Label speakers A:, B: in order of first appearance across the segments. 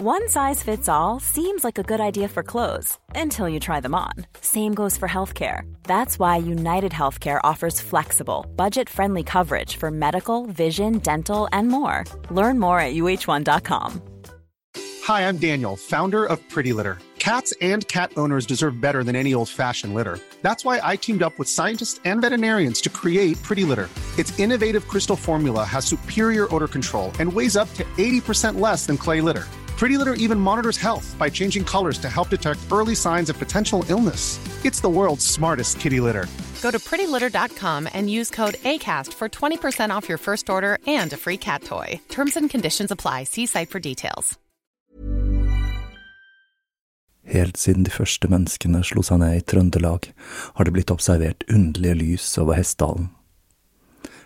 A: One size fits all seems like a good idea for clothes until you try them on. Same goes for healthcare. That's why United Healthcare offers flexible, budget friendly coverage for medical, vision, dental, and more. Learn more at uh1.com.
B: Hi, I'm Daniel, founder of Pretty Litter. Cats and cat owners deserve better than any old fashioned litter. That's why I teamed up with scientists and veterinarians to create Pretty Litter. Its innovative crystal formula has superior odor control and weighs up to 80% less than clay litter. Pretty Litter even monitors health by changing colors to help detect early signs of potential illness. It's the world's smartest kitty litter.
C: Go to prettylitter.com and use code ACAST for 20% off your first order and a free cat toy. Terms and conditions apply. See site for details.
D: Helt siden de første menneskene slo seg ned i Trøndelag, har det blitt observert underlige lys over Hessdalen.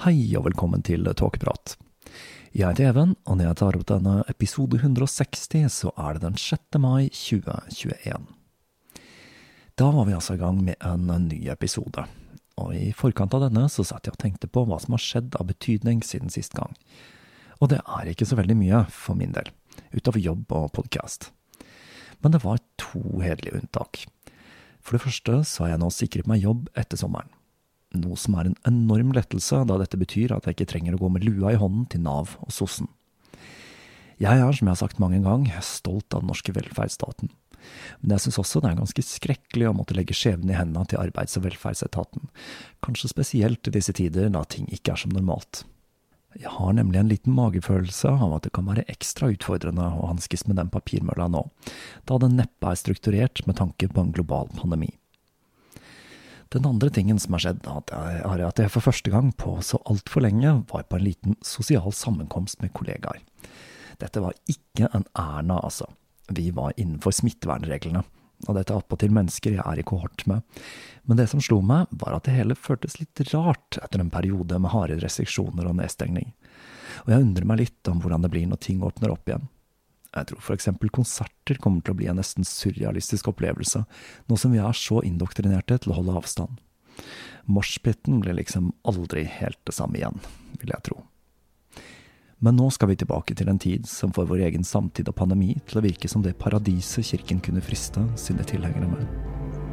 D: Hei og velkommen til Tåkeprat. Jeg heter Even, og når jeg tar opp denne episode 160, så er det den 6. mai 2021. Da var vi altså i gang med en ny episode, og i forkant av denne så satt jeg og tenkte på hva som har skjedd av betydning siden sist gang. Og det er ikke så veldig mye, for min del, utover jobb og podkast. Men det var to hederlige unntak. For det første så har jeg nå sikret meg jobb etter sommeren noe som er en enorm lettelse, da dette betyr at jeg ikke trenger å gå med lua i hånden til Nav og sossen. Jeg er, som jeg har sagt mange ganger, stolt av den norske velferdsstaten. Men jeg synes også det er ganske skrekkelig å måtte legge skjebnen i hendene til Arbeids- og velferdsetaten, kanskje spesielt i disse tider da ting ikke er som normalt. Jeg har nemlig en liten magefølelse av at det kan være ekstra utfordrende å hanskes med den papirmølla nå, da den neppe er strukturert med tanke på en global pandemi. Den andre tingen som har skjedd, er at jeg for første gang på så altfor lenge var på en liten sosial sammenkomst med kollegaer. Dette var ikke en Erna, altså. Vi var innenfor smittevernreglene, og dette er attpåtil mennesker jeg er i kohort med. Men det som slo meg, var at det hele føltes litt rart etter en periode med harde restriksjoner og nedstengning. Og jeg undrer meg litt om hvordan det blir når ting åpner opp igjen. Jeg tror eksempel konserter kommer til å bli en nesten surrealistisk opplevelse, nå som vi er så indoktrinerte til å holde avstand. Moshpiten blir liksom aldri helt det samme igjen, vil jeg tro. Men nå skal vi tilbake til en tid som får vår egen samtid og pandemi til å virke som det paradiset kirken kunne friste sine tilhengere med.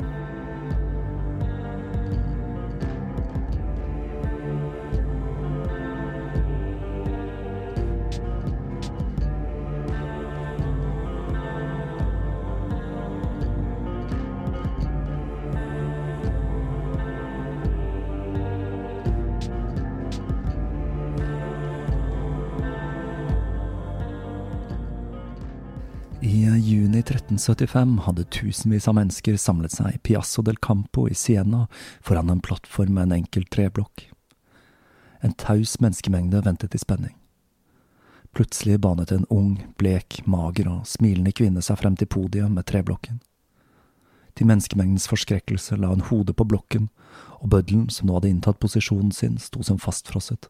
D: 1975 hadde tusenvis av mennesker samlet seg i Piazzo del Campo i Siena foran en plattform med en enkel treblokk. En taus menneskemengde ventet i spenning. Plutselig banet en ung, blek, mager og smilende kvinne seg frem til podiet med treblokken. Til menneskemengdens forskrekkelse la hun hodet på blokken, og bøddelen, som nå hadde inntatt posisjonen sin, sto som fastfrosset.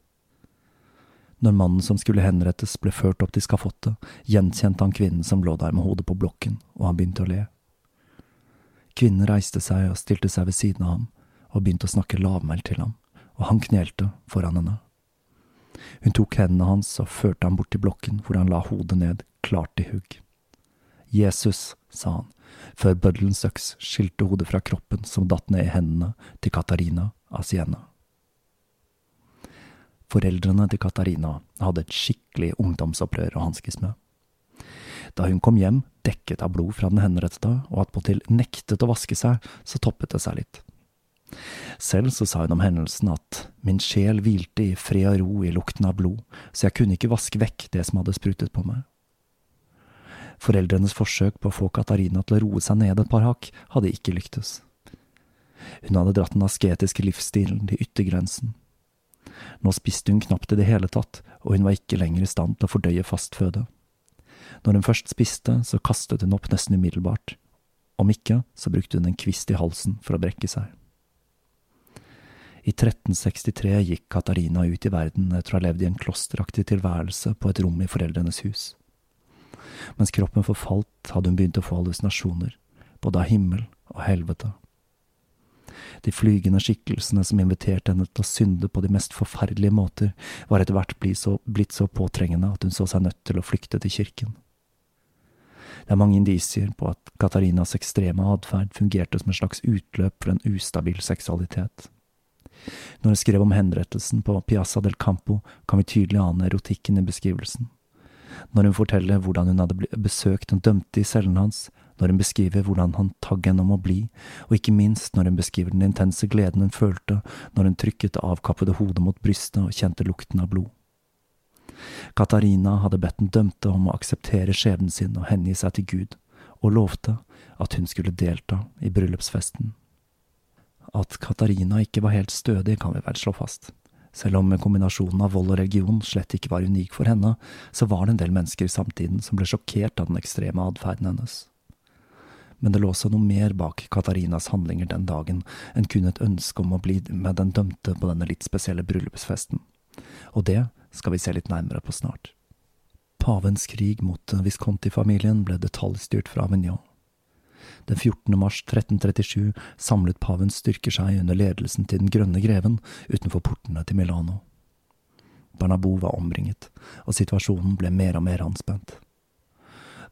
D: Når mannen som skulle henrettes, ble ført opp til skafottet, gjenkjente han kvinnen som lå der med hodet på blokken, og han begynte å le. Kvinnen reiste seg og stilte seg ved siden av ham, og begynte å snakke lavmælt til ham, og han knelte foran henne. Hun tok hendene hans og førte ham bort til blokken, hvor han la hodet ned, klart i hugg. Jesus, sa han, før bøddelens øks skilte hodet fra kroppen som datt ned i hendene til Katarina av Siena. Foreldrene til Katarina hadde et skikkelig ungdomsopprør å hanskes med. Da hun kom hjem, dekket av blod fra den henrettede, og attpåtil nektet å vaske seg, så toppet det seg litt. Selv så sa hun om hendelsen at min sjel hvilte i fred og ro i lukten av blod, så jeg kunne ikke vaske vekk det som hadde sprutet på meg. Foreldrenes forsøk på å få Katarina til å roe seg ned et par hakk hadde ikke lyktes. Hun hadde dratt den asketiske livsstilen til yttergrensen. Nå spiste hun knapt i det hele tatt, og hun var ikke lenger i stand til å fordøye fast føde. Når hun først spiste, så kastet hun opp nesten umiddelbart. Om ikke, så brukte hun en kvist i halsen for å brekke seg. I 1363 gikk Katarina ut i verden etter å ha levd i en klosteraktig tilværelse på et rom i foreldrenes hus. Mens kroppen forfalt, hadde hun begynt å få hallusinasjoner, både av himmel og helvete. De flygende skikkelsene som inviterte henne til å synde på de mest forferdelige måter, var etter hvert blitt så, påtrengende at hun så seg nødt til å flykte til kirken. Det er mange indisier på at Katarinas ekstreme atferd fungerte som en slags utløp for en ustabil seksualitet. Når hun skrev om henrettelsen på Piazza del Campo, kan vi tydelig ane erotikken i beskrivelsen. Når hun forteller hvordan hun hadde besøkt den dømte i cellen hans, når hun beskriver hvordan han tagg henne om å bli, og ikke minst når hun beskriver den intense gleden hun følte når hun trykket det avkappede hodet mot brystet og kjente lukten av blod. Katarina hadde bedt den dømte om å akseptere skjebnen sin og hengi seg til Gud, og lovte at hun skulle delta i bryllupsfesten. At Katarina ikke var helt stødig, kan vi vel slå fast. Selv om kombinasjonen av vold og religion slett ikke var unik for henne, så var det en del mennesker i samtiden som ble sjokkert av den ekstreme atferden hennes men det lå også noe mer bak Katarinas handlinger den dagen enn kun et ønske om å bli med den dømte på denne litt spesielle bryllupsfesten. Og det skal vi se litt nærmere på snart. Pavens krig mot Visconti-familien ble detaljstyrt fra Avignon. Den 14. mars 1337 samlet pavens styrker seg under ledelsen til den grønne greven utenfor portene til Milano. Bernabou var omringet, og situasjonen ble mer og mer anspent.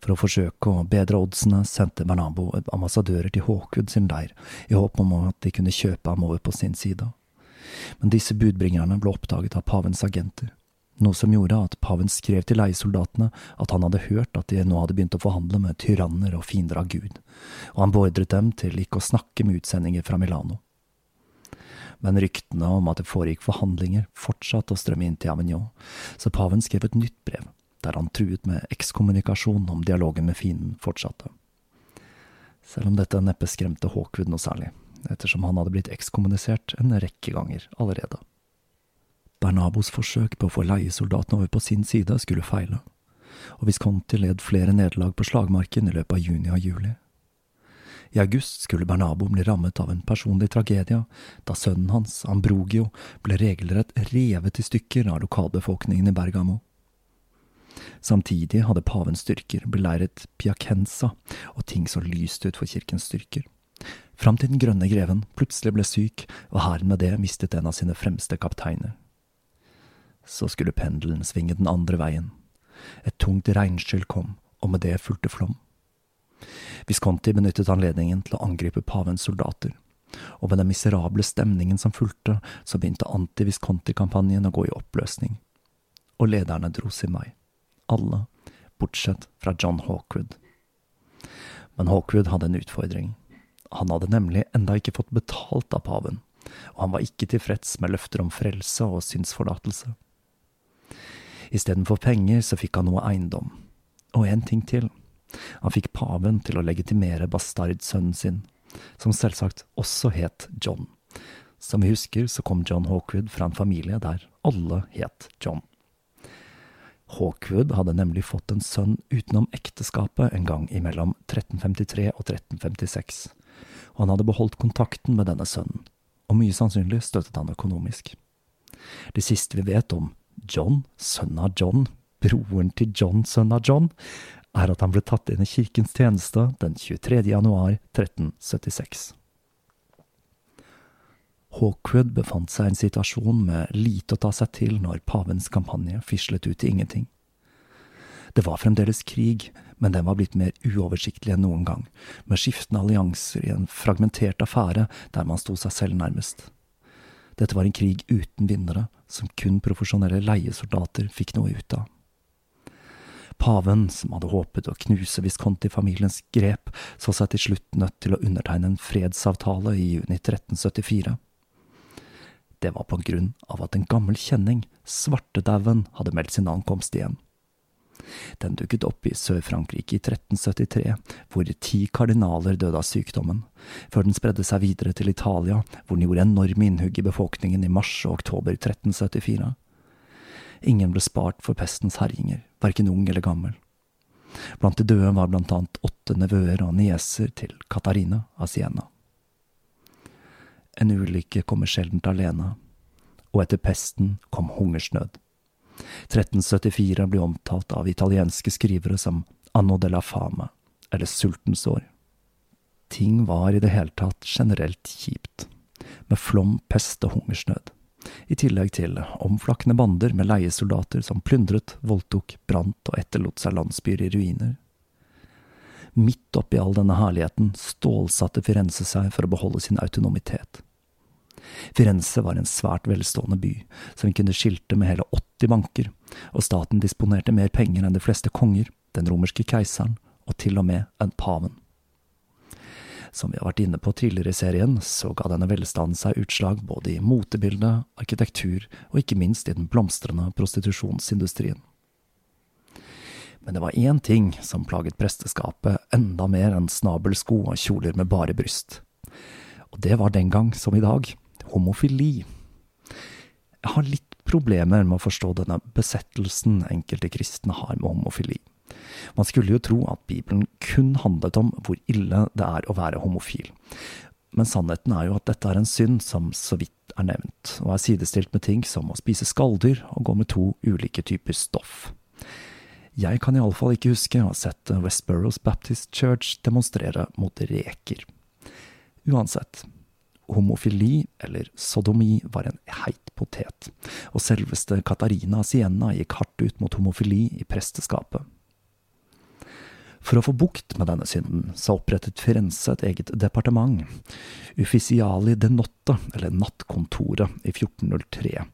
D: For å forsøke å bedre oddsene sendte Bernabo ambassadører til Håkud sin leir, i håp om at de kunne kjøpe ham over på sin side. Men disse budbringerne ble oppdaget av pavens agenter, noe som gjorde at paven skrev til leiesoldatene at han hadde hørt at de nå hadde begynt å forhandle med tyranner og fiender av Gud, og han beordret dem til ikke å snakke med utsendinger fra Milano. Men ryktene om at det foregikk forhandlinger, fortsatte å strømme inn til Avignon, så paven skrev et nytt brev, der han truet med ekskommunikasjon om dialogen med fienden fortsatte. Selv om dette neppe skremte Hawkwood noe særlig, ettersom han hadde blitt ekskommunisert en rekke ganger allerede. Bernabos forsøk på å få leiesoldatene over på sin side skulle feile, og Visconti led flere nederlag på slagmarken i løpet av juni og juli. I august skulle Bernabo bli rammet av en personlig tragedie da sønnen hans, Ambrogio, ble regelrett revet i stykker av lokalbefolkningen i Bergamo. Samtidig hadde pavens styrker beleiret Piacenza, og ting så lyst ut for kirkens styrker. Fram til den grønne greven plutselig ble syk, og hæren med det mistet en av sine fremste kapteiner. Så skulle pendelen svinge den andre veien. Et tungt regnskyll kom, og med det fulgte flom. Visconti benyttet anledningen til å angripe pavens soldater, og med den miserable stemningen som fulgte, så begynte anti-Visconti-kampanjen å gå i oppløsning, og lederne dro sin vei alle, bortsett fra John Hawkwood. Men Hawkwood hadde en utfordring. Han hadde nemlig enda ikke fått betalt av paven, og han var ikke tilfreds med løfter om frelse og synsforlatelse. Istedenfor penger så fikk han noe eiendom, og en ting til. Han fikk paven til å legitimere bastardsønnen sin, som selvsagt også het John. Som vi husker, så kom John Hawkwood fra en familie der alle het John. Hawkwood hadde nemlig fått en sønn utenom ekteskapet en gang imellom 1353 og 1356, og han hadde beholdt kontakten med denne sønnen, og mye sannsynlig støttet han økonomisk. Det siste vi vet om John, sønnen av John, broren til John, sønnen av John, er at han ble tatt inn i kirkens tjeneste den 23. januar 1376. Hawkwood befant seg i en situasjon med lite å ta seg til når pavens kampanje fislet ut i ingenting. Det var fremdeles krig, men den var blitt mer uoversiktlig enn noen gang, med skiftende allianser i en fragmentert affære der man sto seg selv nærmest. Dette var en krig uten vinnere, som kun profesjonelle leiesoldater fikk noe ut av. Paven, som hadde håpet å knuse Visconti-familiens grep, så seg til slutt nødt til å undertegne en fredsavtale i juni 1374. Det var på grunn av at en gammel kjenning, svartedauden, hadde meldt sin ankomst igjen. Den dukket opp i Sør-Frankrike i 1373, hvor ti kardinaler døde av sykdommen, før den spredde seg videre til Italia, hvor den gjorde enorme innhugg i befolkningen i mars og oktober 1374. Ingen ble spart for pestens herjinger, verken ung eller gammel. Blant de døde var blant annet åtte nevøer og nieser til Katarina av Siena. En ulykke kommer sjeldent alene, og etter pesten kom hungersnød. 1374 blir omtalt av italienske skrivere som Anno della fame, eller sultens år. Ting var i det hele tatt generelt kjipt, med flom, pest og hungersnød, i tillegg til omflakkende bander med leiesoldater som plyndret, voldtok, brant og etterlot seg landsbyer i ruiner. Midt oppi all denne herligheten stålsatte Firenze seg for å beholde sin autonomitet. Firenze var en svært velstående by, som kunne skilte med hele 80 banker, og staten disponerte mer penger enn de fleste konger, den romerske keiseren og til og med en paven. Som vi har vært inne på tidligere i serien, så ga denne velstanden seg utslag både i motebildet, arkitektur og ikke minst i den blomstrende prostitusjonsindustrien. Men det var én ting som plaget presteskapet enda mer enn snabelsko og kjoler med bare bryst. Og det var den gang som i dag homofili. Jeg har litt problemer med å forstå denne besettelsen enkelte kristne har med homofili. Man skulle jo tro at Bibelen kun handlet om hvor ille det er å være homofil. Men sannheten er jo at dette er en synd som så vidt er nevnt, og er sidestilt med ting som å spise skalldyr og gå med to ulike typer stoff. Jeg kan iallfall ikke huske å ha sett Westboroughs Baptist Church demonstrere mot reker. Uansett, homofili, eller sodomi, var en heit potet, og selveste Katarina Sienna gikk hardt ut mot homofili i presteskapet. For å få bukt med denne synden, så opprettet Firenze et eget departement, Ufficiali de Notte, eller Nattkontoret, i 1403,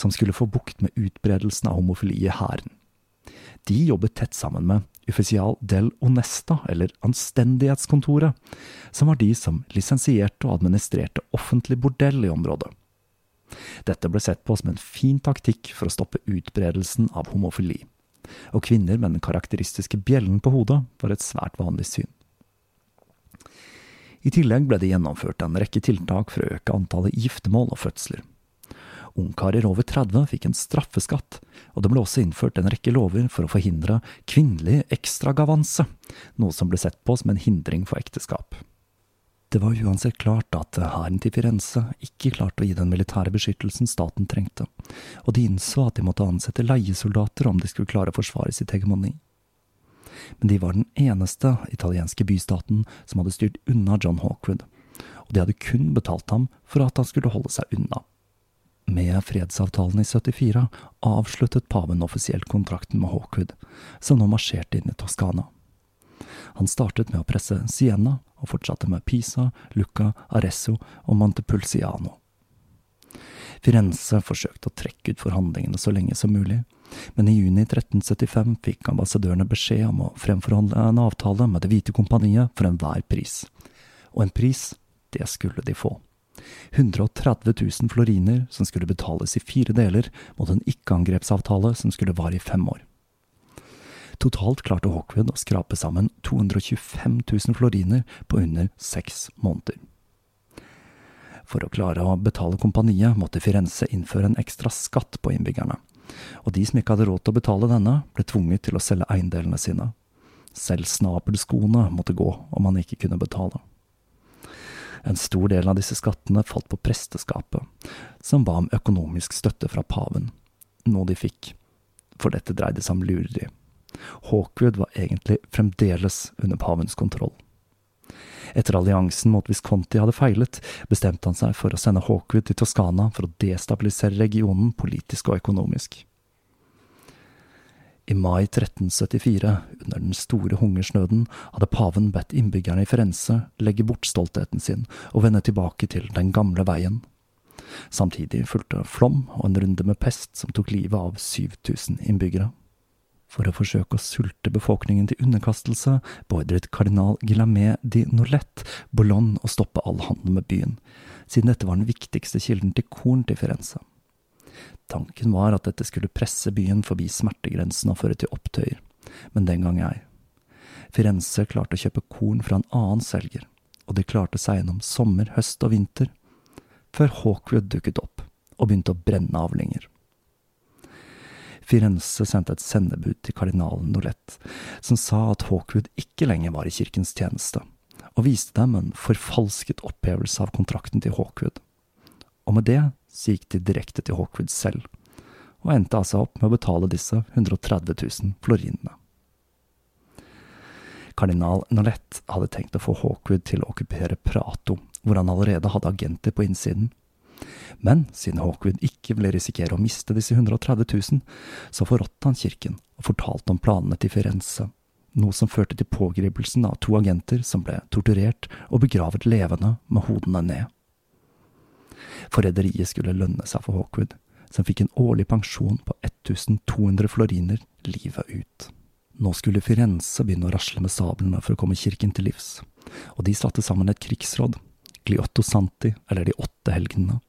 D: som skulle få bukt med utbredelsen av homofili i hæren. De jobbet tett sammen med Ufficial del Onesta, eller Anstendighetskontoret, som var de som lisensierte og administrerte offentlig bordell i området. Dette ble sett på som en fin taktikk for å stoppe utbredelsen av homofili, og kvinner med den karakteristiske bjellen på hodet var et svært vanlig syn. I tillegg ble det gjennomført en rekke tiltak for å øke antallet giftermål og fødsler. Ungkarer over 30 fikk en straffeskatt, og det ble også innført en rekke lover for å forhindre kvinnelig ekstragavanse, noe som ble sett på som en hindring for ekteskap. Det var uansett klart at hæren til Firenze ikke klarte å gi den militære beskyttelsen staten trengte, og de innså at de måtte ansette leiesoldater om de skulle klare å forsvare sitt hegemoni. Men de var den eneste italienske bystaten som hadde styrt unna John Hawkwood, og de hadde kun betalt ham for at han skulle holde seg unna. Med fredsavtalen i 74 avsluttet paven offisielt kontrakten med Hawkwood, som nå marsjerte inn i Toskana. Han startet med å presse Siena, og fortsatte med Pisa, Lucca, Arezzo og Montepulciano. Firenze forsøkte å trekke ut forhandlingene så lenge som mulig, men i juni 1375 fikk ambassadørene beskjed om å fremforhandle en avtale med Det hvite kompaniet for enhver pris. Og en pris, det skulle de få. 130 000 floriner som skulle betales i fire deler, mot en ikke-angrepsavtale som skulle vare i fem år. Totalt klarte Hawkwood å skrape sammen 225 000 floriner på under seks måneder. For å klare å betale kompaniet måtte Firenze innføre en ekstra skatt på innbyggerne, og de som ikke hadde råd til å betale denne, ble tvunget til å selge eiendelene sine. Selv snabelskoene måtte gå om man ikke kunne betale. En stor del av disse skattene falt på presteskapet, som ba om økonomisk støtte fra paven, noe de fikk, for dette dreide seg om lureri. Hawkwood var egentlig fremdeles under pavens kontroll. Etter alliansen mot Visconti hadde feilet, bestemte han seg for å sende Hawkwood til Toskana for å destabilisere regionen politisk og økonomisk. I mai 1374, under den store hungersnøden, hadde paven bedt innbyggerne i Firenze legge bort stoltheten sin og vende tilbake til den gamle veien. Samtidig fulgte flom og en runde med pest som tok livet av 7000 innbyggere. For å forsøke å sulte befolkningen til underkastelse, beordret kardinal Guillamé di Nolette Boulogne å stoppe all handel med byen, siden dette var den viktigste kilden til korn til Firenze. Tanken var at dette skulle presse byen forbi smertegrensen og føre til opptøyer, men den gang ei. Firenze klarte å kjøpe korn fra en annen selger, og de klarte seg gjennom sommer, høst og vinter, før Hawkwood dukket opp og begynte å brenne avlinger. Firenze sendte et sendebud til kardinalen Nolette, som sa at Hawkwood ikke lenger var i kirkens tjeneste, og viste dem en forfalsket opphevelse av kontrakten til Hawkwood. Og med det så gikk de direkte til Hawkwood selv, og endte altså opp med å betale disse 130 000 florinene. Kardinal Nolette hadde tenkt å få Hawkwood til å okkupere Prato, hvor han allerede hadde agenter på innsiden, men siden Hawkwood ikke ville risikere å miste disse 130 000, så forrådte han kirken og fortalte om planene til Firenze, noe som førte til pågripelsen av to agenter som ble torturert og begravet levende med hodene ned. Forræderiet skulle lønne seg for Hawkwood, som fikk en årlig pensjon på 1200 floriner livet ut. Nå skulle Firenze begynne å rasle med sablene for å komme kirken til livs, og de satte sammen et krigsråd, Gliotto Santi, eller De åtte helgenene,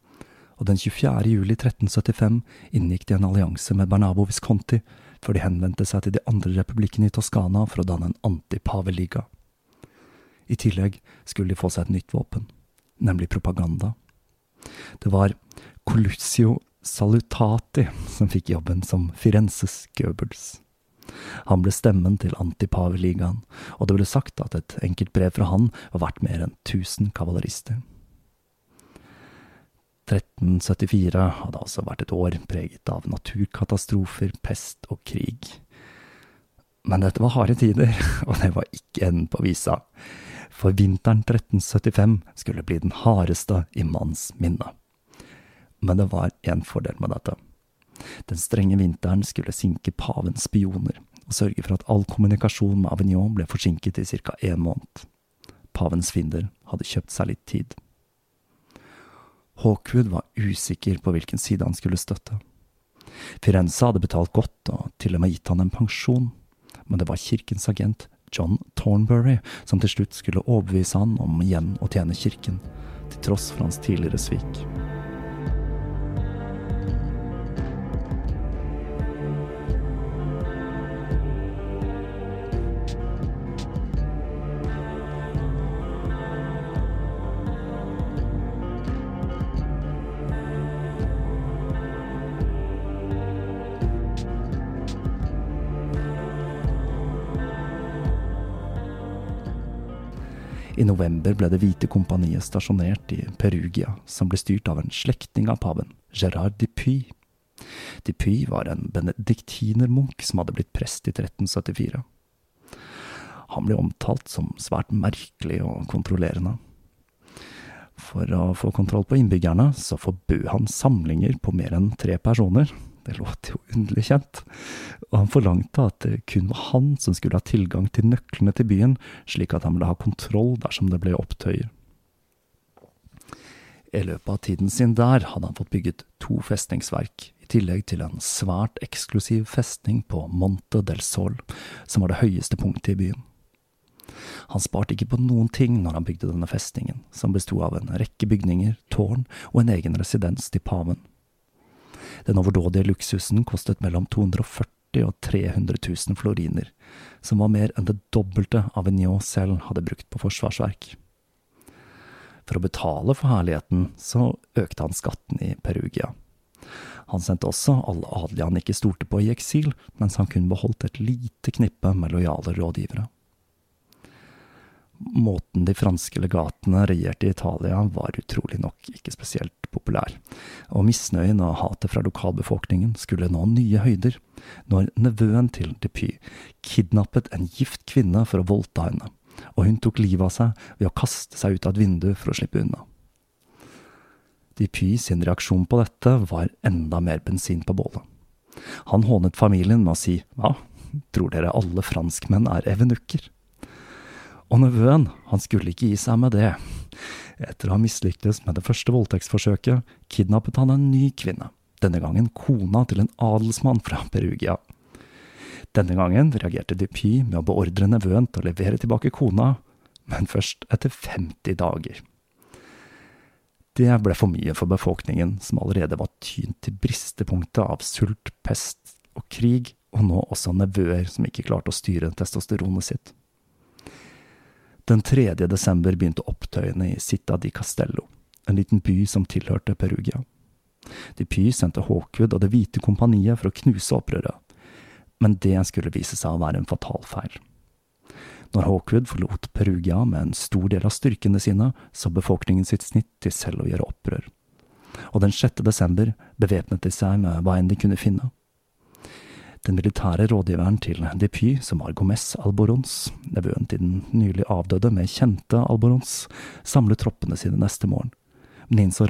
D: og den 24. juli 1375 inngikk de en allianse med Bernabo Visconti, før de henvendte seg til de andre republikkene i Toskana for å danne en antipaveliga. I tillegg skulle de få seg et nytt våpen, nemlig propaganda. Det var Colussio Salutati som fikk jobben som Firenzes Goebbels. Han ble stemmen til antipaveligaen, og det ble sagt at et enkelt brev fra han var verdt mer enn 1000 kavalerister. 1374 hadde altså vært et år preget av naturkatastrofer, pest og krig. Men dette var harde tider, og det var ikke enden på visa. For vinteren 1375 skulle bli den hardeste i manns minne. Men det var én fordel med dette. Den strenge vinteren skulle sinke pavens spioner, og sørge for at all kommunikasjon med Avignon ble forsinket i ca. én måned. Pavens fiender hadde kjøpt seg litt tid. Hawkwood var usikker på hvilken side han skulle støtte. Firenze hadde betalt godt og til og med gitt han en pensjon, men det var kirkens agent John Thornbury som til slutt skulle overbevise han om igjen å tjene kirken, til tross for hans tidligere svik. I november ble Det hvite kompaniet stasjonert i Perugia, som ble styrt av en slektning av paven, Gerard Dupuy. Dupuy var en benediktinermunk som hadde blitt prest i 1374. Han ble omtalt som svært merkelig og kontrollerende. For å få kontroll på innbyggerne, så forbød han samlinger på mer enn tre personer, det låter jo underlig kjent, og han forlangte at det kun var han som skulle ha tilgang til nøklene til byen, slik at han ville ha kontroll dersom det ble opptøyer. I løpet av tiden sin der hadde han fått bygget to festningsverk, i tillegg til en svært eksklusiv festning på Monte del Sol, som var det høyeste punktet i byen. Han sparte ikke på noen ting når han bygde denne festningen, som besto av en rekke bygninger, tårn og en egen residens til paven. Den overdådige luksusen kostet mellom 240 og 300 000 floriner, som var mer enn det dobbelte Avignon selv hadde brukt på forsvarsverk. For å betale for herligheten så økte han skatten i Perugia. Han sendte også alle adelige han ikke stolte på i eksil, mens han kun beholdt et lite knippe med lojale rådgivere. Måten de franske legatene regjerte i Italia, var utrolig nok ikke spesielt populær, og misnøyen og hatet fra lokalbefolkningen skulle nå nye høyder, når nevøen til Depy kidnappet en gift kvinne for å voldta henne, og hun tok livet av seg ved å kaste seg ut av et vindu for å slippe unna. Depy sin reaksjon på dette var enda mer bensin på bålet. Han hånet familien med å si hva, tror dere alle franskmenn er evenukker? Og nevøen, han skulle ikke gi seg med det. Etter å ha mislyktes med det første voldtektsforsøket, kidnappet han en ny kvinne, denne gangen kona til en adelsmann fra Perugia. Denne gangen reagerte Dupy med å beordre nevøen til å levere tilbake kona, men først etter 50 dager. Det ble for mye for befolkningen, som allerede var tynt til bristepunktet av sult, pest og krig, og nå også nevøer som ikke klarte å styre testosteronet sitt. Den 3. desember begynte opptøyene i Citta di Castello, en liten by som tilhørte Perugia. De Py sendte Hawkwood og Det hvite kompaniet for å knuse opprøret, men det skulle vise seg å være en fatal feil. Når Hawkwood forlot Perugia med en stor del av styrkene sine, så befolkningen sitt snitt til selv å gjøre opprør. Og den 6. desember bevæpnet de seg med hva enn de kunne finne. Den militære rådgiveren til Depy, som var Gomez Alborons, nevøen til den nylig avdøde, med kjente Alborons, samlet troppene sine neste morgen. Men innså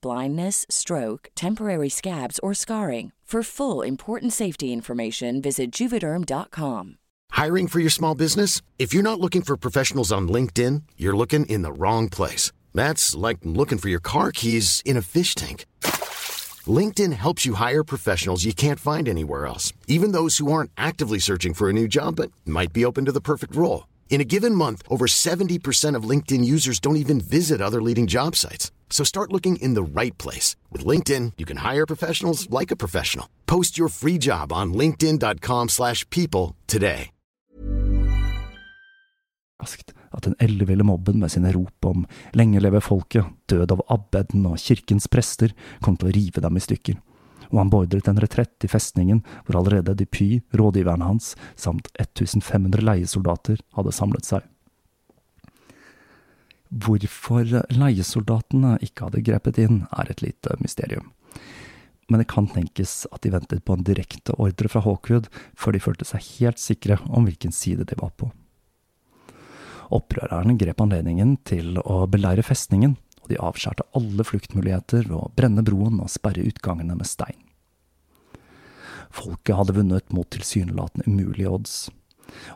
E: blindness, stroke, temporary scabs, or scarring. For full important safety information, visit juvederm.com.
F: Hiring for your small business? If you're not looking for professionals on LinkedIn, you're looking in the wrong place. That's like looking for your car keys in a fish tank. LinkedIn helps you hire professionals you can't find anywhere else, even those who aren't actively searching for a new job but might be open to the perfect role. In a given month, over 70% of LinkedIn users don't even visit other leading job sites. So start looking in the right place. With LinkedIn, you can hire professionals like a professional. Post your free job on linkedin.com slash people today.
D: At den elleville mobben med sine rop om lenge leve folket, død av abbeden og kirkens prester kom til å rive dem i stykker. Og han beordret en retrett i festningen hvor allerede Dupy, rådgiveren hans, samt 1500 leiesoldater hadde samlet seg. Hvorfor leiesoldatene ikke hadde grepet inn, er et lite mysterium. Men det kan tenkes at de ventet på en direkte ordre fra Hawkwood før de følte seg helt sikre om hvilken side de var på. Opprørerne grep anledningen til å beleire festningen, og de avskjærte alle fluktmuligheter ved å brenne broen og sperre utgangene med stein. Folket hadde vunnet mot tilsynelatende umulige odds,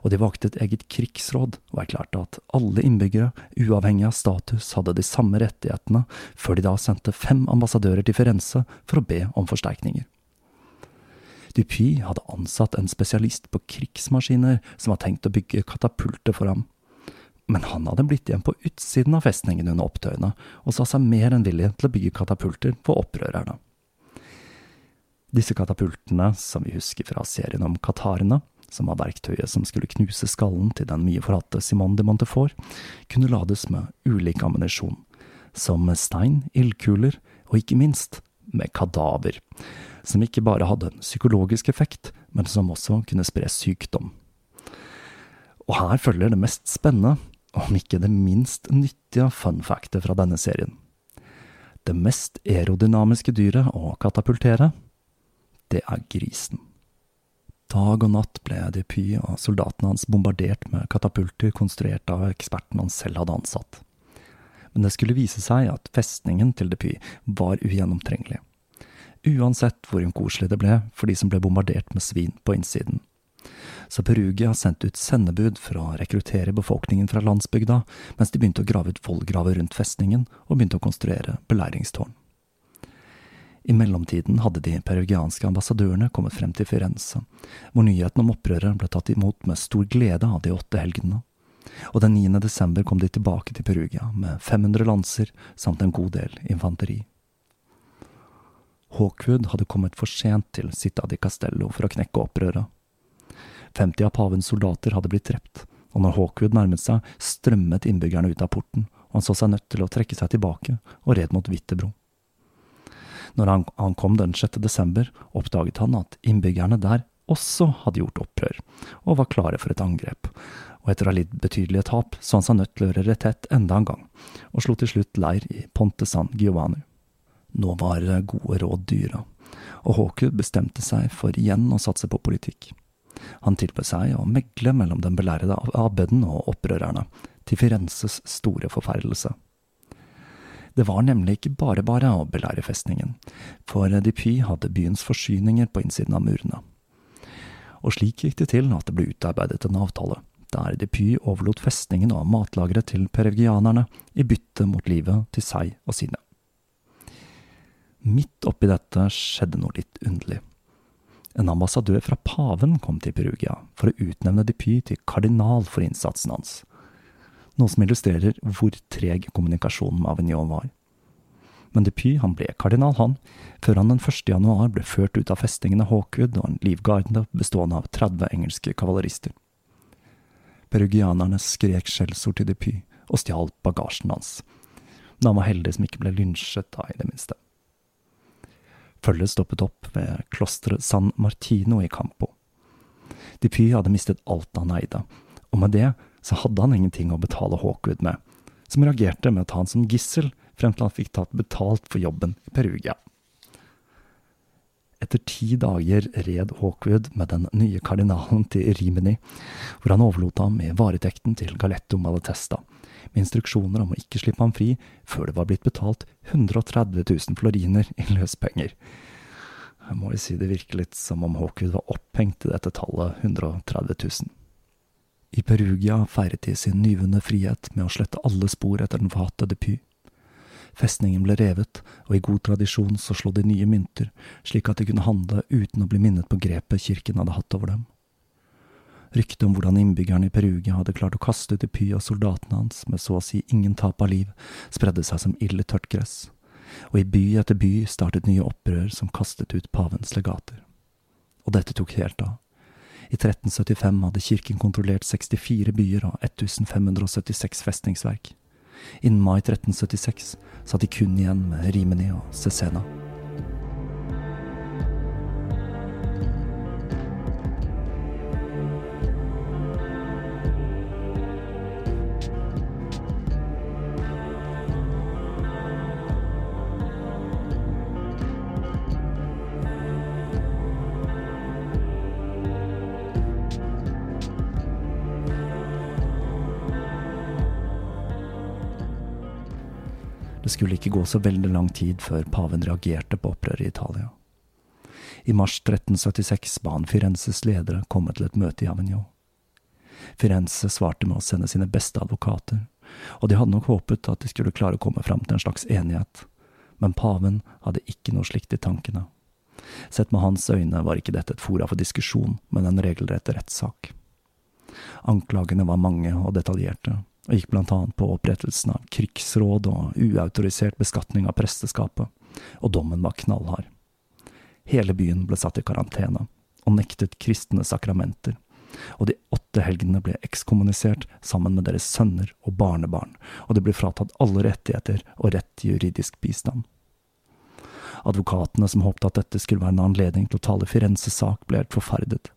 D: og de valgte et eget krigsråd og erklærte at alle innbyggere, uavhengig av status, hadde de samme rettighetene, før de da sendte fem ambassadører til Firenze for å be om forsterkninger. Dupy hadde ansatt en spesialist på krigsmaskiner som var tenkt å bygge katapulter for ham, men han hadde blitt igjen på utsiden av festningen under opptøyene, og sa seg mer enn villig til å bygge katapulter for opprørerne. Disse katapultene, som vi husker fra serien om katarene, som var verktøyet som skulle knuse skallen til den mye forhatte Simone de Montefort, kunne lades med ulik ammunisjon, som stein, ildkuler og ikke minst med kadaver, som ikke bare hadde en psykologisk effekt, men som også kunne spre sykdom. Og her følger det mest spennende, om ikke det minst nyttige fun factet fra denne serien. Det mest aerodynamiske dyret å katapultere, det er grisen. Dag og natt ble Dupuy og soldatene hans bombardert med katapulter konstruert av eksperten han selv hadde ansatt. Men det skulle vise seg at festningen til Dupuy var ugjennomtrengelig. Uansett hvor ukoselig det ble for de som ble bombardert med svin på innsiden. Så Perugia sendte ut sendebud for å rekruttere befolkningen fra landsbygda, mens de begynte å grave ut vollgraver rundt festningen og begynte å konstruere beleiringstårn. I mellomtiden hadde de perugianske ambassadørene kommet frem til Firenze, hvor nyheten om opprøret ble tatt imot med stor glede av de åtte helgenene. Og den 9. desember kom de tilbake til Perugia med 500 lanser samt en god del infanteri. Hawkwood hadde kommet for sent til Citta di Castello for å knekke opprøret. 50 av pavens soldater hadde blitt drept, og når Hawkwood nærmet seg, strømmet innbyggerne ut av porten, og han så seg nødt til å trekke seg tilbake og red mot Wittebro. Når han, ankom den 6. desember, oppdaget han at innbyggerne der også hadde gjort opprør, og var klare for et angrep. Og etter å ha lidd betydelige tap, så han seg nødt til å gjøre retett enda en gang, og slo til slutt leir i Ponte San Giovanni. Nå var gode råd dyra, og Hawkwood bestemte seg for igjen å satse på politikk. Han tilbød seg å megle mellom den belærede abbeden og opprørerne, til Firenzes store forferdelse. Det var nemlig ikke bare bare å belære festningen, for Dupy hadde byens forsyninger på innsiden av murene. Og slik gikk det til at det ble utarbeidet en avtale, der Dupy overlot festningen og matlageret til perugianerne i bytte mot livet til seg og sine. Midt oppi dette skjedde noe litt underlig. En ambassadør fra paven kom til Perugia for å utnevne Dupy til kardinal for innsatsen hans noe som illustrerer hvor treg kommunikasjonen med Avignon var. Men Dupy han ble kardinal, han, før han den 1. januar ble ført ut av festningene Hawkwood og en livgarde bestående av 30 engelske kavalerister. Perugianerne skrek skjellsord til Dupy og stjal bagasjen hans, men han var heldig som ikke ble lynsjet da, i det minste. Følget stoppet opp ved klosteret San Martino i Campo. Dupy hadde mistet alt han eide, og med det så hadde han ingenting å betale Hawkwood med, som reagerte med å ta han som gissel frem til han fikk tatt betalt for jobben i Perugia. Etter ti dager red Hawkwood med den nye kardinalen til Rimini, hvor han overlot ham i varetekten til Galetto Malatesta, med instruksjoner om å ikke slippe ham fri før det var blitt betalt 130 000 floriner i løspenger. Jeg må jo si det virker litt som om Hawkwood var opphengt i dette tallet 130 000. I Perugia feiret de sin nyvunne frihet med å slette alle spor etter den forhatte Depy. Festningen ble revet, og i god tradisjon så slo de nye mynter, slik at de kunne handle uten å bli minnet på grepet kirken hadde hatt over dem. Ryktet om hvordan innbyggerne i Perugia hadde klart å kaste ut Depy og soldatene hans med så å si ingen tap av liv, spredde seg som ille tørt gress, og i by etter by startet nye opprør som kastet ut pavens legater. Og dette tok helt av. I 1375 hadde kirken kontrollert 64 byer og 1576 festningsverk. Innen mai 1376 satt de kun igjen med Rimini og Cesena. Skulle ikke gå så veldig lang tid før paven reagerte på opprøret i Italia. I mars 1376 ba han Firenzes ledere komme til et møte i Avignon. Firenze svarte med å sende sine beste advokater, og de hadde nok håpet at de skulle klare å komme fram til en slags enighet, men paven hadde ikke noe slikt i tankene. Sett med hans øyne var ikke dette et fora for diskusjon, men en regelrett rettssak. Anklagene var mange og detaljerte, og gikk blant annet på opprettelsen av krigsråd og uautorisert beskatning av presteskapet, og dommen var knallhard. Hele byen ble satt i karantene, og nektet kristne sakramenter, og de åtte helgene ble ekskommunisert sammen med deres sønner og barnebarn, og de ble fratatt alle rettigheter og rett til juridisk bistand. Advokatene som håpte at dette skulle være en anledning til å tale Firenzes sak, ble helt forferdet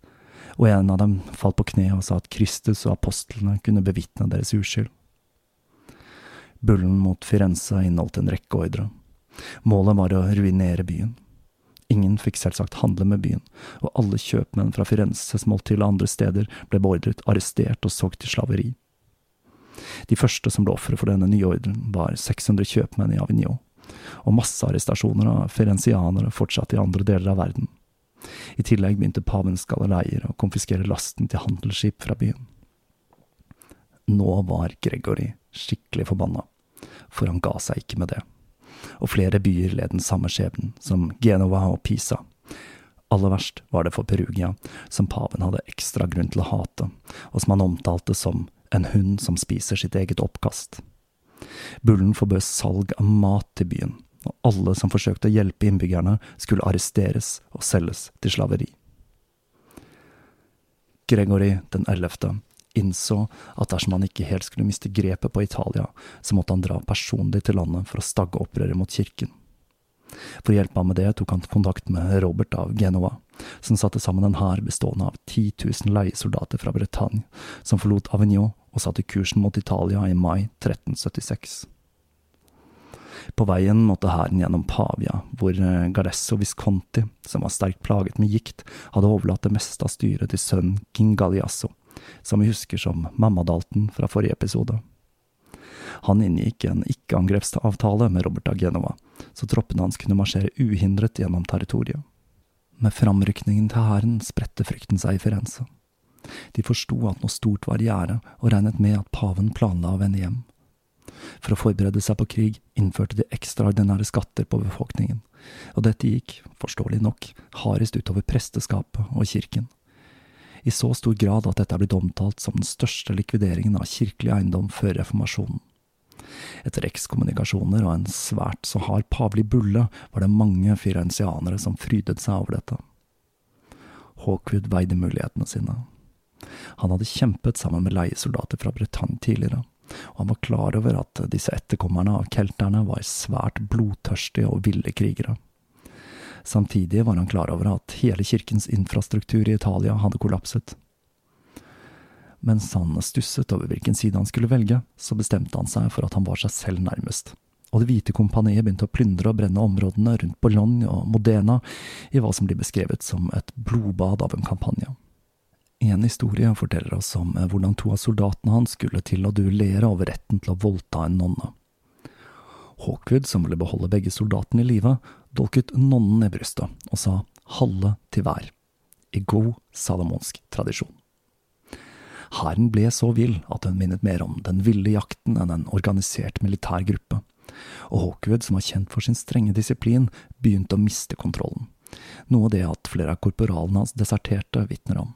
D: og en av dem falt på kne og sa at Kristus og apostlene kunne bevitne deres uskyld. Bullen mot Firenze inneholdt en rekke ordre. Målet var å ruinere byen. Ingen fikk selvsagt handle med byen, og alle kjøpmenn fra Firenze som holdt til andre steder, ble beordret arrestert og solgt til slaveri. De første som ble ofre for denne nye ordren, var 600 kjøpmenn i Avignon, og massearrestasjoner av firenzianere fortsatte i andre deler av verden. I tillegg begynte pavens galeleier å konfiskere lasten til handelsskip fra byen. Nå var Gregory skikkelig forbanna, for han ga seg ikke med det og flere byer led den samme skjebnen, som Genova og Pisa. Aller verst var det for Perugia, som paven hadde ekstra grunn til å hate, og som han omtalte som en hund som spiser sitt eget oppkast. Bullen forbød salg av mat til byen, og alle som forsøkte å hjelpe innbyggerne, skulle arresteres og selges til slaveri. Gregory den ellevte innså at dersom han ikke helt skulle miste grepet på Italia, så måtte han dra personlig til landet for å stagge opprøret mot kirken. For å hjelpe ham med det tok han kontakt med Robert av Genova, som satte sammen en hær bestående av 10 000 leiesoldater fra Bretagne, som forlot Avignon og satte kursen mot Italia i mai 1376. På veien måtte hæren gjennom Pavia, hvor Galesso Visconti, som var sterkt plaget med gikt, hadde overlatt det meste av styret til sønnen Gingaliasso, som vi husker som Mammadalten fra forrige episode. Han inngikk en ikke-angrepsavtale med Robert av Genova, så troppene hans kunne marsjere uhindret gjennom territoriet. Med framrykningen til hæren spredte frykten seg i Firenze. De forsto at noe stort var i gjære, og regnet med at paven planla å vende hjem. For å forberede seg på krig innførte de ekstraordinære skatter på befolkningen, og dette gikk, forståelig nok, hardest utover presteskapet og kirken i så stor grad at dette er blitt omtalt som den største likvideringen av kirkelig eiendom før reformasjonen. Etter ekskommunikasjoner og en svært så hard pavlig bulle var det mange firenzianere som frydet seg over dette. Hawkwood veide mulighetene sine. Han hadde kjempet sammen med leiesoldater fra Bretagne tidligere, og han var klar over at disse etterkommerne av kelterne var svært blodtørstige og ville krigere. Samtidig var han klar over at hele kirkens infrastruktur i Italia hadde kollapset. Mens han stusset over hvilken side han skulle velge, så bestemte han seg for at han var seg selv nærmest, og Det hvite kompaniet begynte å plyndre og brenne områdene rundt Bologna og Modena i hva som blir beskrevet som et blodbad av en kampanje. En historie forteller oss om hvordan to av soldatene hans skulle til å duellere over retten til å voldta en nonne. Hawkwood, som ville beholde begge soldatene i live, dolket nonnen i brystet og sa halve til hver, i god salomonsk tradisjon. Hæren ble så vill at den minnet mer om den ville jakten enn en organisert militær gruppe, og Hawkwood, som var kjent for sin strenge disiplin, begynte å miste kontrollen, noe det at flere av korporalene hans deserterte, vitner om.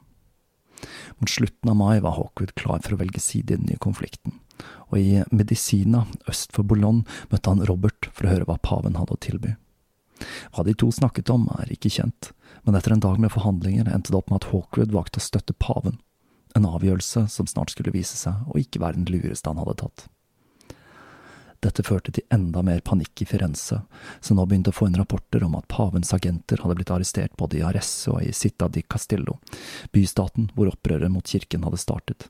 D: Mot slutten av mai var Hawkwood klar for å velge side i den nye konflikten, og i Medicina øst for Boulogne møtte han Robert for å høre hva paven hadde å tilby. Hva de to snakket om, er ikke kjent, men etter en dag med forhandlinger endte det opp med at Hawkwood valgte å støtte paven, en avgjørelse som snart skulle vise seg å ikke være den lureste han hadde tatt. Dette førte til enda mer panikk i Firenze, som nå begynte å få inn rapporter om at pavens agenter hadde blitt arrestert både i Aresse og i Città di Castello, bystaten hvor opprøret mot kirken hadde startet.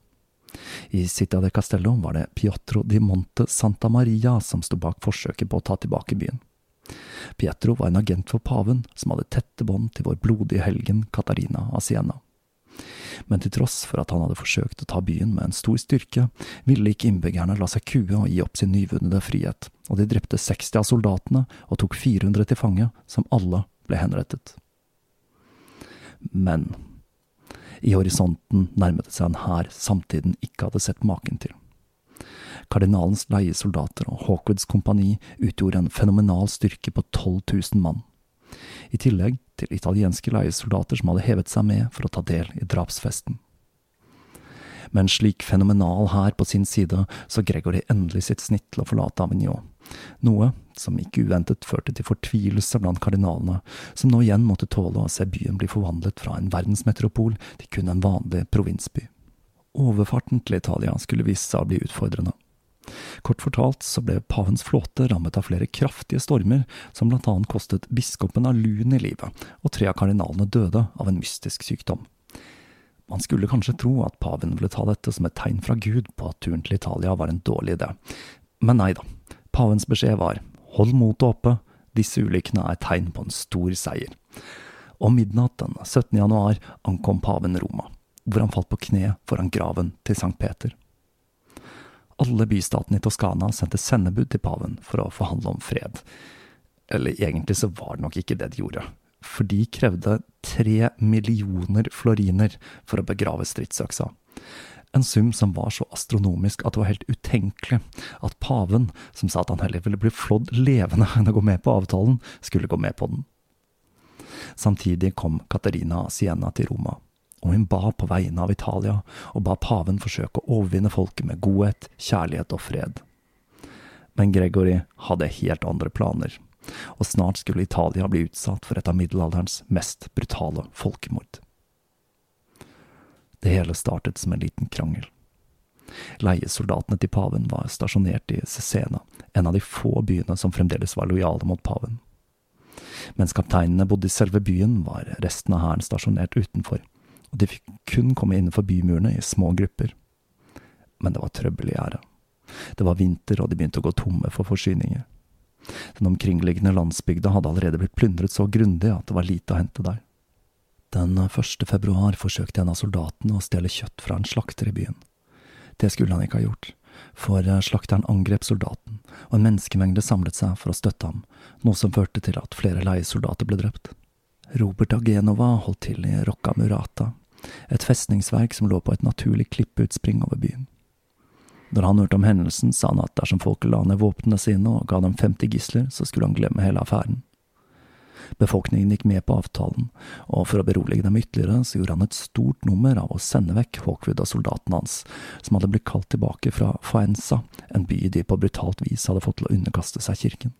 D: I Città di Castello var det Piotro di Monte Santa Maria som sto bak forsøket på å ta tilbake byen. Pietro var en agent for paven, som hadde tette bånd til vår blodige helgen Katarina av Siena. Men til tross for at han hadde forsøkt å ta byen med en stor styrke, ville ikke innbyggerne la seg kue og gi opp sin nyvunne frihet, og de drepte 60 av soldatene og tok 400 til fange, som alle ble henrettet. Men i horisonten nærmet det seg en hær samtiden ikke hadde sett maken til. Kardinalens leiesoldater og Hawkwoods kompani utgjorde en fenomenal styrke på 12 000 mann. I tillegg til italienske leiesoldater som hadde hevet seg med for å ta del i drapsfesten. Med en slik fenomenal hær på sin side så Gregory endelig sitt snitt til å forlate Avignon, noe som ikke uventet førte til fortvilelse blant kardinalene, som nå igjen måtte tåle å se byen bli forvandlet fra en verdensmetropol til kun en vanlig provinsby. Overfarten til Italia skulle vise seg å bli utfordrende. Kort fortalt så ble pavens flåte rammet av flere kraftige stormer, som blant annet kostet biskopen av Lun i livet, og tre av kardinalene døde av en mystisk sykdom. Man skulle kanskje tro at paven ville ta dette som et tegn fra Gud på at turen til Italia var en dårlig idé, men nei da, pavens beskjed var hold motet oppe, Disse ulykkene er tegn på en stor seier. Om midnatt den 17. januar ankom paven Roma, hvor han falt på kne foran graven til Sankt Peter. Alle bystatene i Toskana sendte sendebud til paven for å forhandle om fred. Eller egentlig så var det nok ikke det de gjorde, for de krevde tre millioner floriner for å begrave stridsøksa. En sum som var så astronomisk at det var helt utenkelig at paven, som sa at han heller ville bli flådd levende enn å gå med på avtalen, skulle gå med på den. Samtidig kom Katarina Siena til Roma, og hun ba på vegne av Italia, og ba paven forsøke å overvinne folket med godhet, kjærlighet og fred. Men Gregory hadde helt andre planer, og snart skulle Italia bli utsatt for et av middelalderens mest brutale folkemord. Det hele startet som en liten krangel. Leiesoldatene til paven var stasjonert i Cesena, en av de få byene som fremdeles var lojale mot paven. Mens kapteinene bodde i selve byen, var resten av hæren stasjonert utenfor, og de fikk kun komme innenfor bymurene i små grupper. Men det var trøbbel i gjerdet. Det var vinter, og de begynte å gå tomme for forsyninger. Den omkringliggende landsbygda hadde allerede blitt plyndret så grundig at det var lite å hente der. Den første februar forsøkte en av soldatene å stjele kjøtt fra en slakter i byen. Det skulle han ikke ha gjort, for slakteren angrep soldaten, og en menneskemengde samlet seg for å støtte ham, noe som førte til at flere leiesoldater ble drept. Robert Agenova holdt til i Rocca Murata, et festningsverk som lå på et naturlig klippeutspring over byen. Når han hørte om hendelsen, sa han at dersom folket la ned våpnene sine og ga dem 50 gisler, så skulle han glemme hele affæren. Befolkningen gikk med på avtalen, og for å berolige dem ytterligere, så gjorde han et stort nummer av å sende vekk Hawkwood og soldatene hans, som hadde blitt kalt tilbake fra Faenza, en by de på brutalt vis hadde fått til å underkaste seg kirken.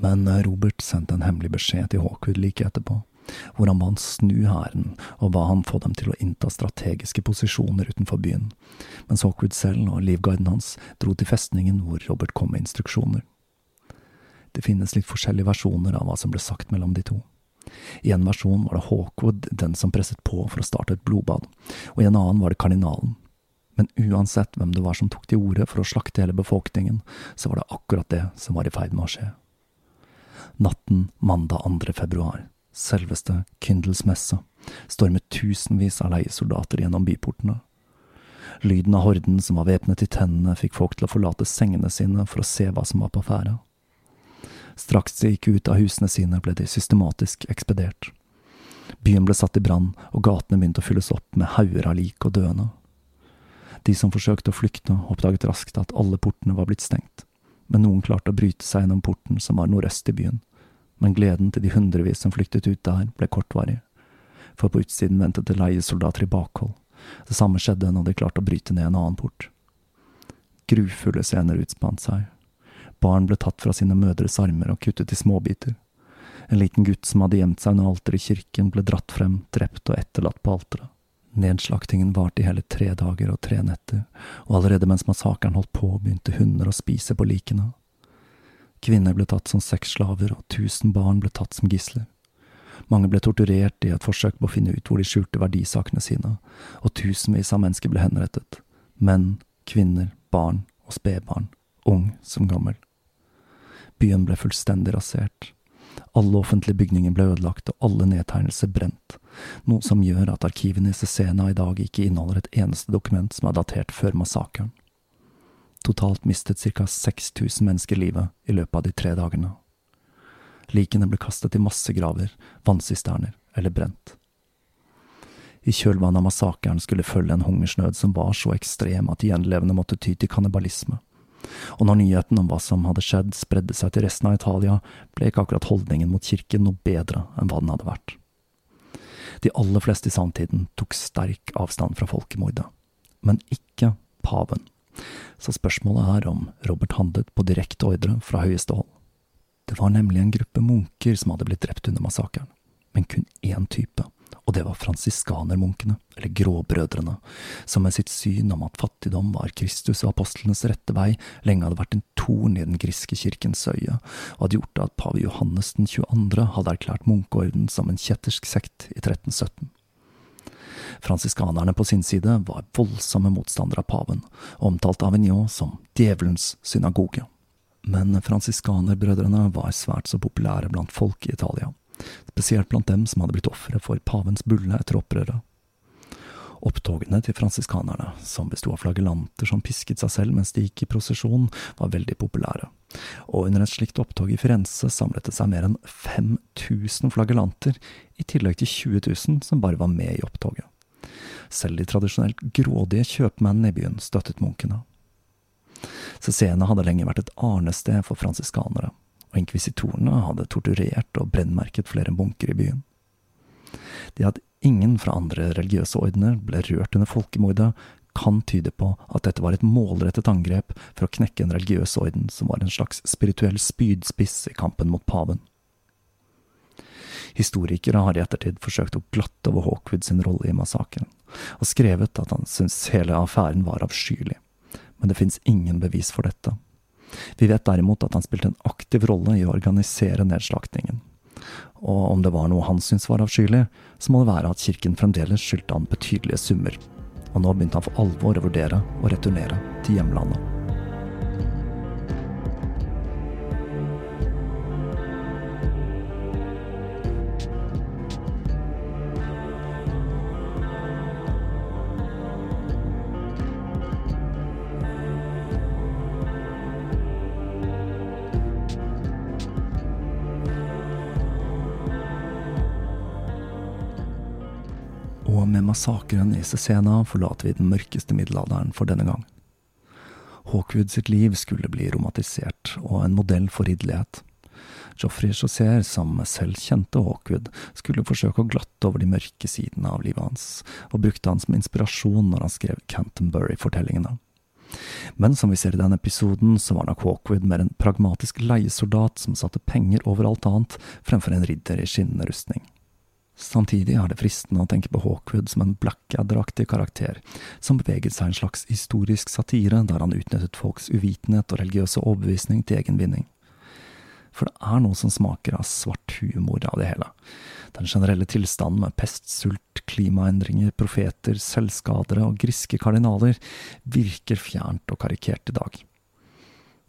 D: Men Robert sendte en hemmelig beskjed til Hawkwood like etterpå, hvor han ba han snu hæren og ba han få dem til å innta strategiske posisjoner utenfor byen, mens Hawkwood selv og livguiden hans dro til festningen hvor Robert kom med instruksjoner. Det finnes litt forskjellige versjoner av hva som ble sagt mellom de to. I en versjon var det Hawkwood den som presset på for å starte et blodbad, og i en annen var det kardinalen. Men uansett hvem det var som tok til orde for å slakte hele befolkningen, så var det akkurat det som var i ferd med å skje. Natten mandag 2. februar, selveste Kindles messe, stormet tusenvis av leiesoldater gjennom byportene. Lyden av horden som var væpnet i tennene, fikk folk til å forlate sengene sine for å se hva som var på ferde. Straks de gikk ut av husene sine, ble de systematisk ekspedert. Byen ble satt i brann, og gatene begynte å fylles opp med hauger av lik og døende. De som forsøkte å flykte, oppdaget raskt at alle portene var blitt stengt, men noen klarte å bryte seg gjennom porten som var nordøst i byen. Men gleden til de hundrevis som flyktet ut der, ble kortvarig, for på utsiden ventet det leiesoldater i bakhold. Det samme skjedde når de klarte å bryte ned en annen port. Grufulle scener utspant seg, Barn ble tatt fra sine mødres armer og kuttet i småbiter. En liten gutt som hadde gjemt seg under alteret i kirken, ble dratt frem, drept og etterlatt på alteret. Nedslaktingen varte i hele tre dager og tre netter, og allerede mens massakren holdt på, begynte hunder å spise på likene. Kvinner ble tatt som sexslaver, og tusen barn ble tatt som gisler. Mange ble torturert i et forsøk på å finne ut hvor de skjulte verdisakene sine, og tusenvis av mennesker ble henrettet. Menn, kvinner, barn og spedbarn, ung som gammel. Byen ble fullstendig rasert. Alle offentlige bygninger ble ødelagt og alle nedtegnelser brent, noe som gjør at arkivene i Cesena i dag ikke inneholder et eneste dokument som er datert før massakren. Totalt mistet ca 6000 mennesker livet i løpet av de tre dagene. Likene ble kastet i massegraver, vannsisterner eller brent. I kjølvannet av massakren skulle følge en hungersnød som var så ekstrem at de gjenlevende måtte ty til kannibalisme og når nyheten om hva som hadde skjedd spredde seg til resten av Italia, ble ikke akkurat holdningen mot kirken noe bedre enn hva den hadde vært. De aller fleste i samtiden tok sterk avstand fra folkemordet, men ikke paven, så spørsmålet er om Robert handlet på direkte ordre fra høyeste hold. Det var nemlig en gruppe munker som hadde blitt drept under massakren, men kun én type, og det var fransiskanermunkene, eller Gråbrødrene, som med sitt syn om at fattigdom var Kristus og apostlenes rette vei, lenge hadde vært en torn i den griske kirkens øye, og hadde gjort at pave Johannes den 22. hadde erklært munkeorden som en kjettersk sekt i 1317. Fransiskanerne på sin side var voldsomme motstandere av paven, og omtalte Avignon som djevelens synagoge. Men fransiskanerbrødrene var svært så populære blant folk i Italia, spesielt blant dem som hadde blitt ofre for pavens bulle etter opprøret. Opptogene til fransiskanerne, som besto av flagellanter som pisket seg selv mens de gikk i prosesjon, var veldig populære, og under et slikt opptog i Firenze samlet det seg mer enn 5000 flagellanter, i tillegg til 20 000 som bare var med i opptoget. Selv de tradisjonelt grådige kjøpmennene i byen støttet munkene. Cesena hadde lenge vært et arnested for fransiskanere, og inkvisitorene hadde torturert og brennmerket flere munker i byen. Det at ingen fra andre religiøse ordener ble rørt under folkemordet, kan tyde på at dette var et målrettet angrep for å knekke en religiøs orden som var en slags spirituell spydspiss i kampen mot paven. Historikere har i ettertid forsøkt å glatte over Hawkwood sin rolle i massakren, og skrevet at han syntes hele affæren var avskyelig men det fins ingen bevis for dette. Vi vet derimot at han spilte en aktiv rolle i å organisere nedslaktingen. Og om det var noe han syntes var avskyelig, så må det være at kirken fremdeles skyldte han betydelige summer. Og nå begynte han for alvor å vurdere å returnere til hjemlandet. Massakren i Cesena forlater vi den mørkeste middelalderen for denne gang. Hawkwood sitt liv skulle bli romantisert, og en modell for ridderlighet. Joffrey Chausser, som selv kjente Hawkwood, skulle forsøke å glatte over de mørke sidene av livet hans, og brukte han som inspirasjon når han skrev Canterbury-fortellingene. Men som vi ser i denne episoden, så var nok Hawkwood mer en pragmatisk leiesoldat som satte penger over alt annet, fremfor en ridder i skinnende rustning. Samtidig er det fristende å tenke på Hawkwood som en Blackadder-aktig karakter, som beveget seg en slags historisk satire der han utnyttet folks uvitenhet og religiøse overbevisning til egen vinning. For det er noe som smaker av svart humor av det hele. Den generelle tilstanden med pest, sult, klimaendringer, profeter, selvskadere og griske kardinaler virker fjernt og karikert i dag.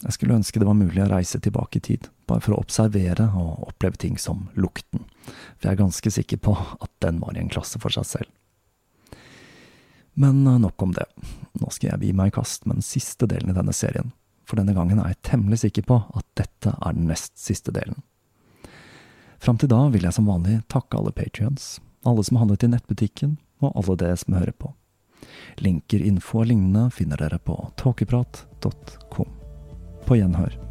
D: Jeg skulle ønske det var mulig å reise tilbake i tid, bare for å observere og oppleve ting som lukten, for jeg er ganske sikker på at den var i en klasse for seg selv. Men nok om det, nå skal jeg gi meg i kast med den siste delen i denne serien, for denne gangen er jeg temmelig sikker på at dette er den nest siste delen. Fram til da vil jeg som vanlig takke alle patrions, alle som handlet i nettbutikken, og alle dere som hører på. Linker, info og lignende finner dere på tåkeprat.com. På gjenhør.